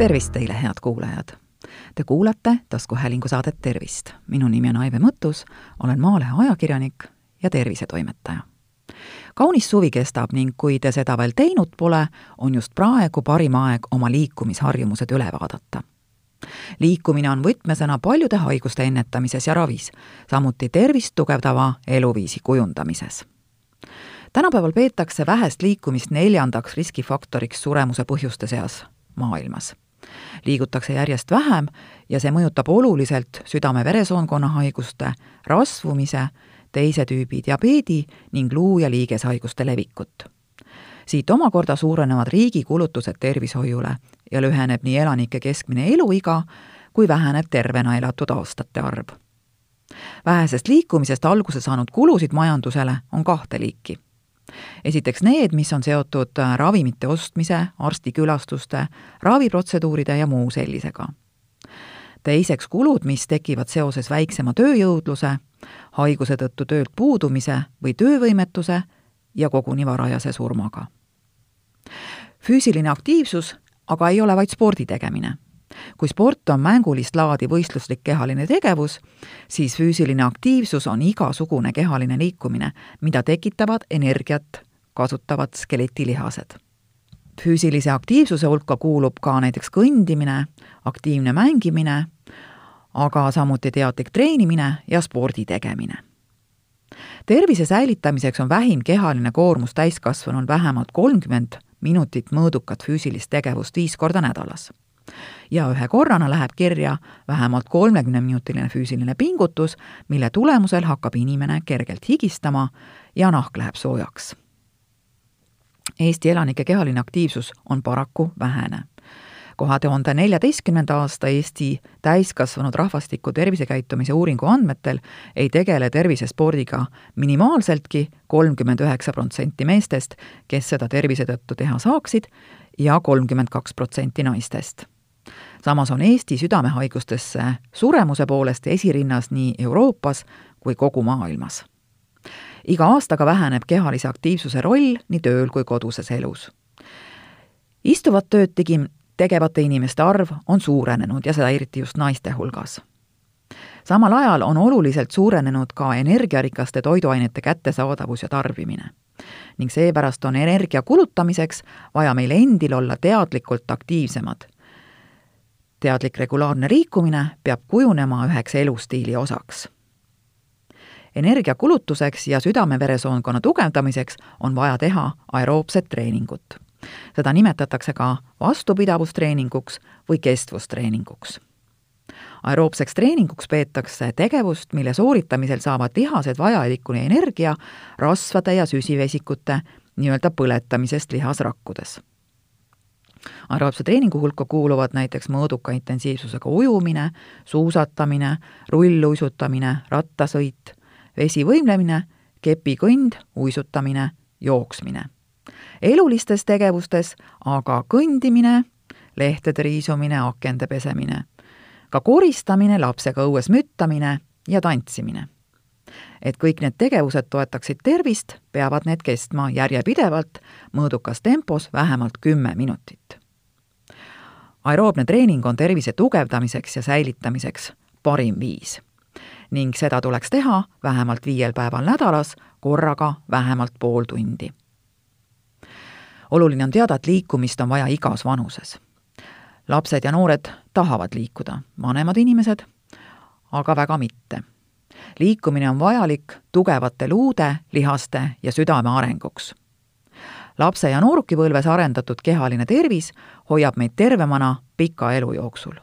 tervist teile, head kuulajad! Te kuulate taskuhäälingu saadet Tervist. minu nimi on Aive Mõttus, olen Maalehe ajakirjanik ja tervisetoimetaja. kaunis suvi kestab ning kui te seda veel teinud pole, on just praegu parim aeg oma liikumisharjumused üle vaadata. liikumine on võtmesõna paljude haiguste ennetamises ja ravis, samuti tervist tugevdava eluviisi kujundamises tänapäeval peetakse vähest liikumist neljandaks riskifaktoriks suremuse põhjuste seas maailmas liigutakse järjest vähem ja see mõjutab oluliselt südame-veresoonkonna haiguste, rasvumise, teise tüübi diabeedi ning luu- ja liigeshaiguste levikut. siit omakorda suurenevad riigi kulutused tervishoiule ja lüheneb nii elanike keskmine eluiga kui väheneb tervena elatud aastate arv. vähesest liikumisest alguse saanud kulusid majandusele on kahte liiki esiteks need, mis on seotud äh, ravimite ostmise, arstikülastuste, raviprotseduuride ja muu sellisega. teiseks kulud, mis tekivad seoses väiksema tööjõudluse, haiguse tõttu töölt puudumise või töövõimetuse ja koguni varajase surmaga. füüsiline aktiivsus aga ei ole vaid spordi tegemine kui sport on mängulist laadi võistluslik kehaline tegevus, siis füüsiline aktiivsus on igasugune kehaline liikumine, mida tekitavad energiat kasutavad skeletilihased. füüsilise aktiivsuse hulka kuulub ka näiteks kõndimine, aktiivne mängimine, aga samuti teadlik treenimine ja spordi tegemine tervise säilitamiseks on vähim kehaline koormus täiskasvanul vähemalt kolmkümmend minutit mõõdukat füüsilist tegevust viis korda nädalas ja ühe korrana läheb kirja vähemalt kolmekümneminutiline füüsiline pingutus, mille tulemusel hakkab inimene kergelt higistama ja nahk läheb soojaks. Eesti elanike kehaline aktiivsus on paraku vähene kahe tuhande neljateistkümnenda aasta Eesti täiskasvanud rahvastiku tervisekäitumise uuringu andmetel ei tegele tervisespordiga minimaalseltki kolmkümmend üheksa protsenti meestest, kes seda tervise tõttu teha saaksid, ja kolmkümmend kaks protsenti naistest samas on Eesti südamehaigustesse suremuse poolest esirinnas nii Euroopas kui kogu maailmas. iga aastaga väheneb kehalise aktiivsuse roll nii tööl kui koduses elus. istuvat tööd tegi, tegevate inimeste arv on suurenenud ja seda eriti just naiste hulgas samal ajal on oluliselt suurenenud ka energiarikaste toiduainete kättesaadavus ja tarbimine. ning seepärast on energia kulutamiseks vaja meil endil olla teadlikult aktiivsemad teadlik regulaarne liikumine peab kujunema üheks elustiili osaks. energiakulutuseks ja südame-veresoonkonna tugevdamiseks on vaja teha aeroobset treeningut. seda nimetatakse ka vastupidavustreeninguks või kestvustreeninguks aeroobseks treeninguks peetakse tegevust, mille sooritamisel saavad lihased vajaliku energia rasvade ja süsivesikute nii-öelda põletamisest lihasrakkudes aeroobse treeningu hulka kuuluvad näiteks mõõduka intensiivsusega ujumine, suusatamine, rulluisutamine, rattasõit, vesivõimlemine, kepikõnd, uisutamine, jooksmine. elulistes tegevustes aga kõndimine, lehtede riisumine, akende pesemine, ka koristamine, lapsega õues müttamine ja tantsimine et kõik need tegevused toetaksid tervist, peavad need kestma järjepidevalt mõõdukas tempos vähemalt kümme minutit. aeroobne treening on tervise tugevdamiseks ja säilitamiseks parim viis ning seda tuleks teha vähemalt viiel päeval nädalas, korraga vähemalt pool tundi. oluline on teada, et liikumist on vaja igas vanuses. lapsed ja noored tahavad liikuda, vanemad inimesed aga väga mitte liikumine on vajalik tugevate luude, lihaste ja südame arenguks. lapse- ja noorukipõlves arendatud kehaline tervis hoiab meid tervemana pika elu jooksul.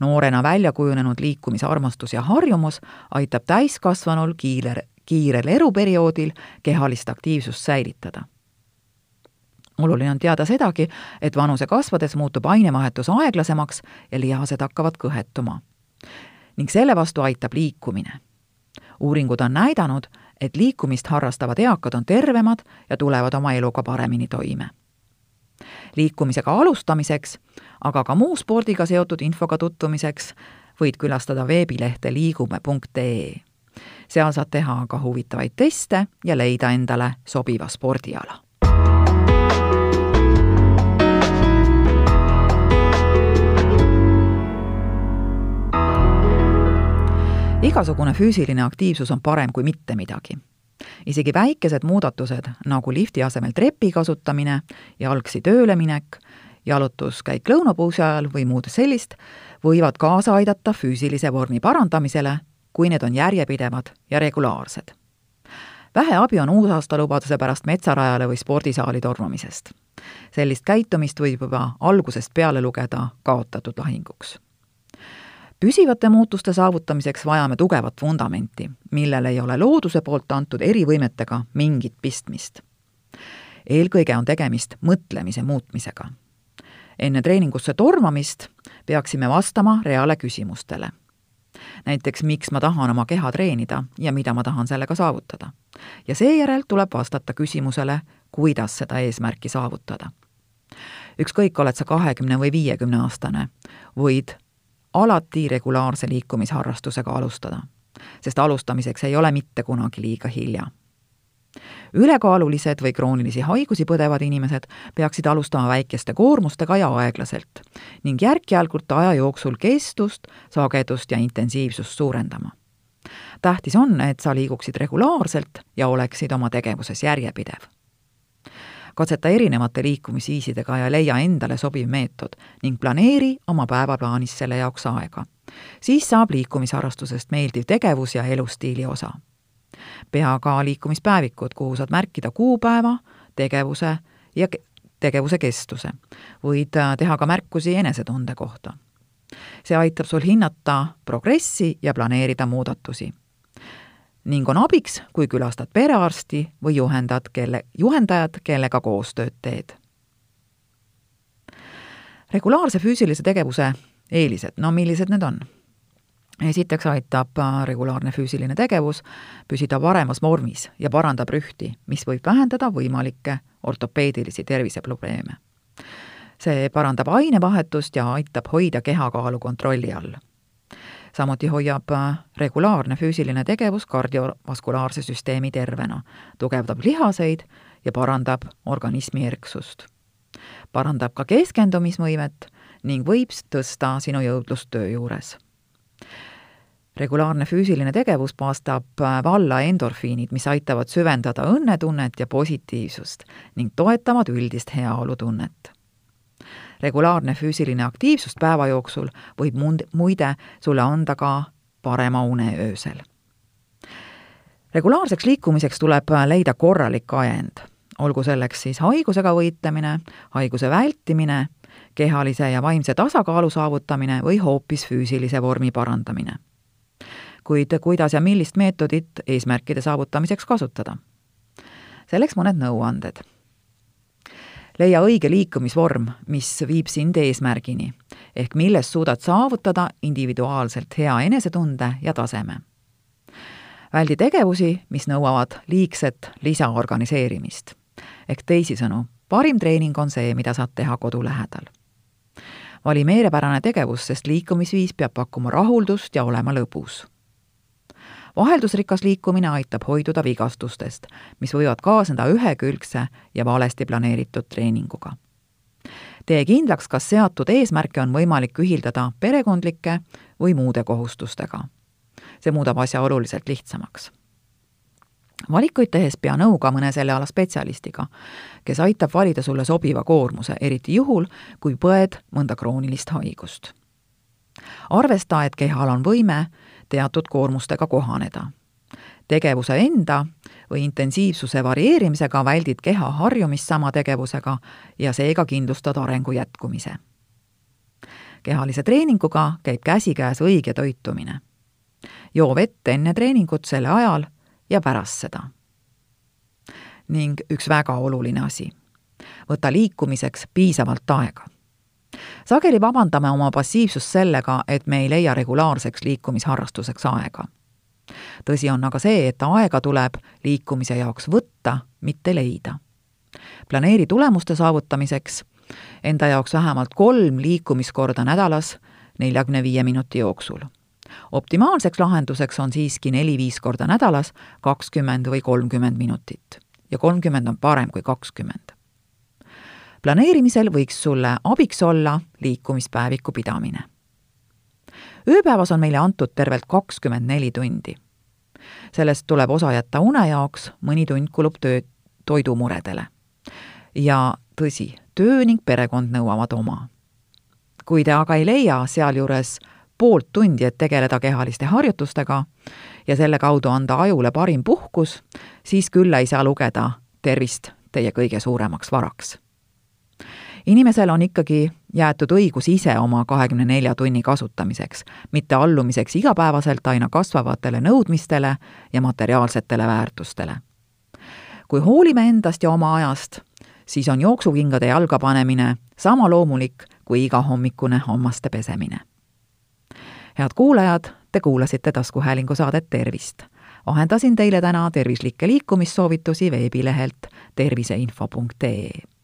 noorena välja kujunenud liikumisarmastus ja harjumus aitab täiskasvanul kiire, kiirel eluperioodil kehalist aktiivsust säilitada oluline on teada sedagi, et vanuse kasvades muutub ainevahetus aeglasemaks ja lihased hakkavad kõhetuma. ning selle vastu aitab liikumine uuringud on näidanud, et liikumist harrastavad eakad on tervemad ja tulevad oma eluga paremini toime. liikumisega alustamiseks, aga ka muu spordiga seotud infoga tutvumiseks võid külastada veebilehte liigume.ee. seal saad teha ka huvitavaid teste ja leida endale sobiva spordiala igasugune füüsiline aktiivsus on parem kui mitte midagi. isegi väikesed muudatused, nagu lifti asemel trepi kasutamine, jalgsi tööle minek, jalutuskäik lõunapausi ajal või muud sellist, võivad kaasa aidata füüsilise vormi parandamisele, kui need on järjepidevad ja regulaarsed. vähe abi on uusaastalubaduse pärast metsarajale või spordisaali tormamisest. sellist käitumist võib juba algusest peale lugeda kaotatud lahinguks püsivate muutuste saavutamiseks vajame tugevat vundamenti, millel ei ole looduse poolt antud erivõimetega mingit pistmist. eelkõige on tegemist mõtlemise muutmisega. enne treeningusse tormamist peaksime vastama reale küsimustele. näiteks, miks ma tahan oma keha treenida ja mida ma tahan sellega saavutada. ja seejärel tuleb vastata küsimusele, kuidas seda eesmärki saavutada. ükskõik, oled sa kahekümne või viiekümne aastane, võid alati regulaarse liikumisharrastusega alustada, sest alustamiseks ei ole mitte kunagi liiga hilja. ülekaalulised või kroonilisi haigusi põdevad inimesed peaksid alustama väikeste koormustega ja aeglaselt ning järk-järgult aja jooksul kestust, sagedust ja intensiivsust suurendama. tähtis on, et sa liiguksid regulaarselt ja oleksid oma tegevuses järjepidev katseta erinevate liikumisviisidega ja leia endale sobiv meetod ning planeeri oma päevaplaanis selle jaoks aega. siis saab liikumisharrastusest meeldiv tegevus ja elustiili osa. pea ka liikumispäevikud, kuhu saad märkida kuupäeva, tegevuse ja tegevuse kestuse. võid äh, teha ka märkusi enesetunde kohta. see aitab sul hinnata progressi ja planeerida muudatusi ning on abiks, kui külastad perearsti või juhendad, kelle, juhendajad, kellega koostööd teed. regulaarse füüsilise tegevuse eelised, no millised need on? esiteks aitab äh, regulaarne füüsiline tegevus püsida paremas vormis ja parandab rühti, mis võib vähendada võimalikke ortopeedilisi terviseprobleeme. see parandab ainevahetust ja aitab hoida kehakaalu kontrolli all samuti hoiab äh, regulaarne füüsiline tegevus kardiovaskulaarse süsteemi tervena, tugevdab lihaseid ja parandab organismi erksust. parandab ka keskendumisvõimet ning võib tõsta sinu jõudlust töö juures. regulaarne füüsiline tegevus paastab äh, valla endorfiinid, mis aitavad süvendada õnnetunnet ja positiivsust ning toetavad üldist heaolutunnet regulaarne füüsiline aktiivsus päeva jooksul võib mund-, muide sulle anda ka parema une öösel. regulaarseks liikumiseks tuleb leida korralik ajend, olgu selleks siis haigusega võitlemine, haiguse vältimine, kehalise ja vaimse tasakaalu saavutamine või hoopis füüsilise vormi parandamine. kuid kuidas ja millist meetodit eesmärkide saavutamiseks kasutada? selleks mõned nõuanded leia õige liikumisvorm, mis viib sind eesmärgini, ehk millest suudad saavutada individuaalselt hea enesetunde ja taseme. väldi tegevusi, mis nõuavad liigset lisaorganiseerimist. ehk teisisõnu, parim treening on see, mida saad teha kodu lähedal. vali meelepärane tegevus, sest liikumisviis peab pakkuma rahuldust ja olema lõbus vaheldusrikas liikumine aitab hoiduda vigastustest, mis võivad kaasneda ühekülgse ja valesti planeeritud treeninguga. tee kindlaks, kas seatud eesmärke on võimalik ühildada perekondlike või muude kohustustega. see muudab asja oluliselt lihtsamaks valikuid tehes pea nõu ka mõne selleala spetsialistiga, kes aitab valida sulle sobiva koormuse, eriti juhul, kui põed mõnda kroonilist haigust. arvesta, et kehal on võime teatud koormustega kohaneda. tegevuse enda või intensiivsuse varieerimisega väldid keha harjumist sama tegevusega ja seega kindlustad arengu jätkumise. kehalise treeninguga käib käsikäes õige toitumine. joo vett enne treeningut, selle ajal ja pärast seda. ning üks väga oluline asi, võta liikumiseks piisavalt aega sageli vabandame oma passiivsust sellega, et me ei leia regulaarseks liikumisharrastuseks aega. tõsi on aga see, et aega tuleb liikumise jaoks võtta, mitte leida. planeeri tulemuste saavutamiseks enda jaoks vähemalt kolm liikumiskorda nädalas neljakümne viie minuti jooksul. optimaalseks lahenduseks on siiski neli-viis korda nädalas kakskümmend või kolmkümmend minutit ja kolmkümmend on parem kui kakskümmend planeerimisel võiks sulle abiks olla liikumispäeviku pidamine. ööpäevas on meile antud tervelt kakskümmend neli tundi. sellest tuleb osa jätta une jaoks, mõni tund kulub töö, toidumuredele. ja tõsi, töö ning perekond nõuavad oma. kui te aga ei leia sealjuures poolt tundi, et tegeleda kehaliste harjutustega ja selle kaudu anda ajule parim puhkus, siis küll ei saa lugeda tervist teie kõige suuremaks varaks. Inimesel on ikkagi jäetud õigus ise oma kahekümne nelja tunni kasutamiseks, mitte allumiseks igapäevaselt aina kasvavatele nõudmistele ja materiaalsetele väärtustele. kui hoolime endast ja oma ajast, siis on jooksukingade jalga panemine sama loomulik kui igahommikune hammaste pesemine head kuulajad, te kuulasite taskuhäälingu saadet Tervist. vahendasin teile täna tervislikke liikumissoovitusi veebilehelt terviseinfo.ee.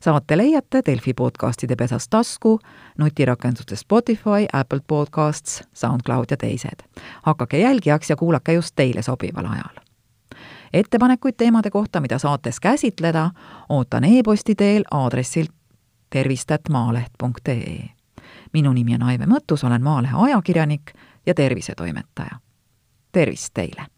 saate leiate Delfi podcastide pesas tasku, nutirakenduste Spotify, Apple Podcasts, SoundCloud ja teised. hakake jälgijaks ja kuulake just teile sobival ajal ettepanekuid teemade kohta, mida saates käsitleda, ootan e-posti teel aadressil tervist.maaleht.ee minu nimi on Aive Mõttus, olen Maalehe ajakirjanik ja tervisetoimetaja. tervist teile!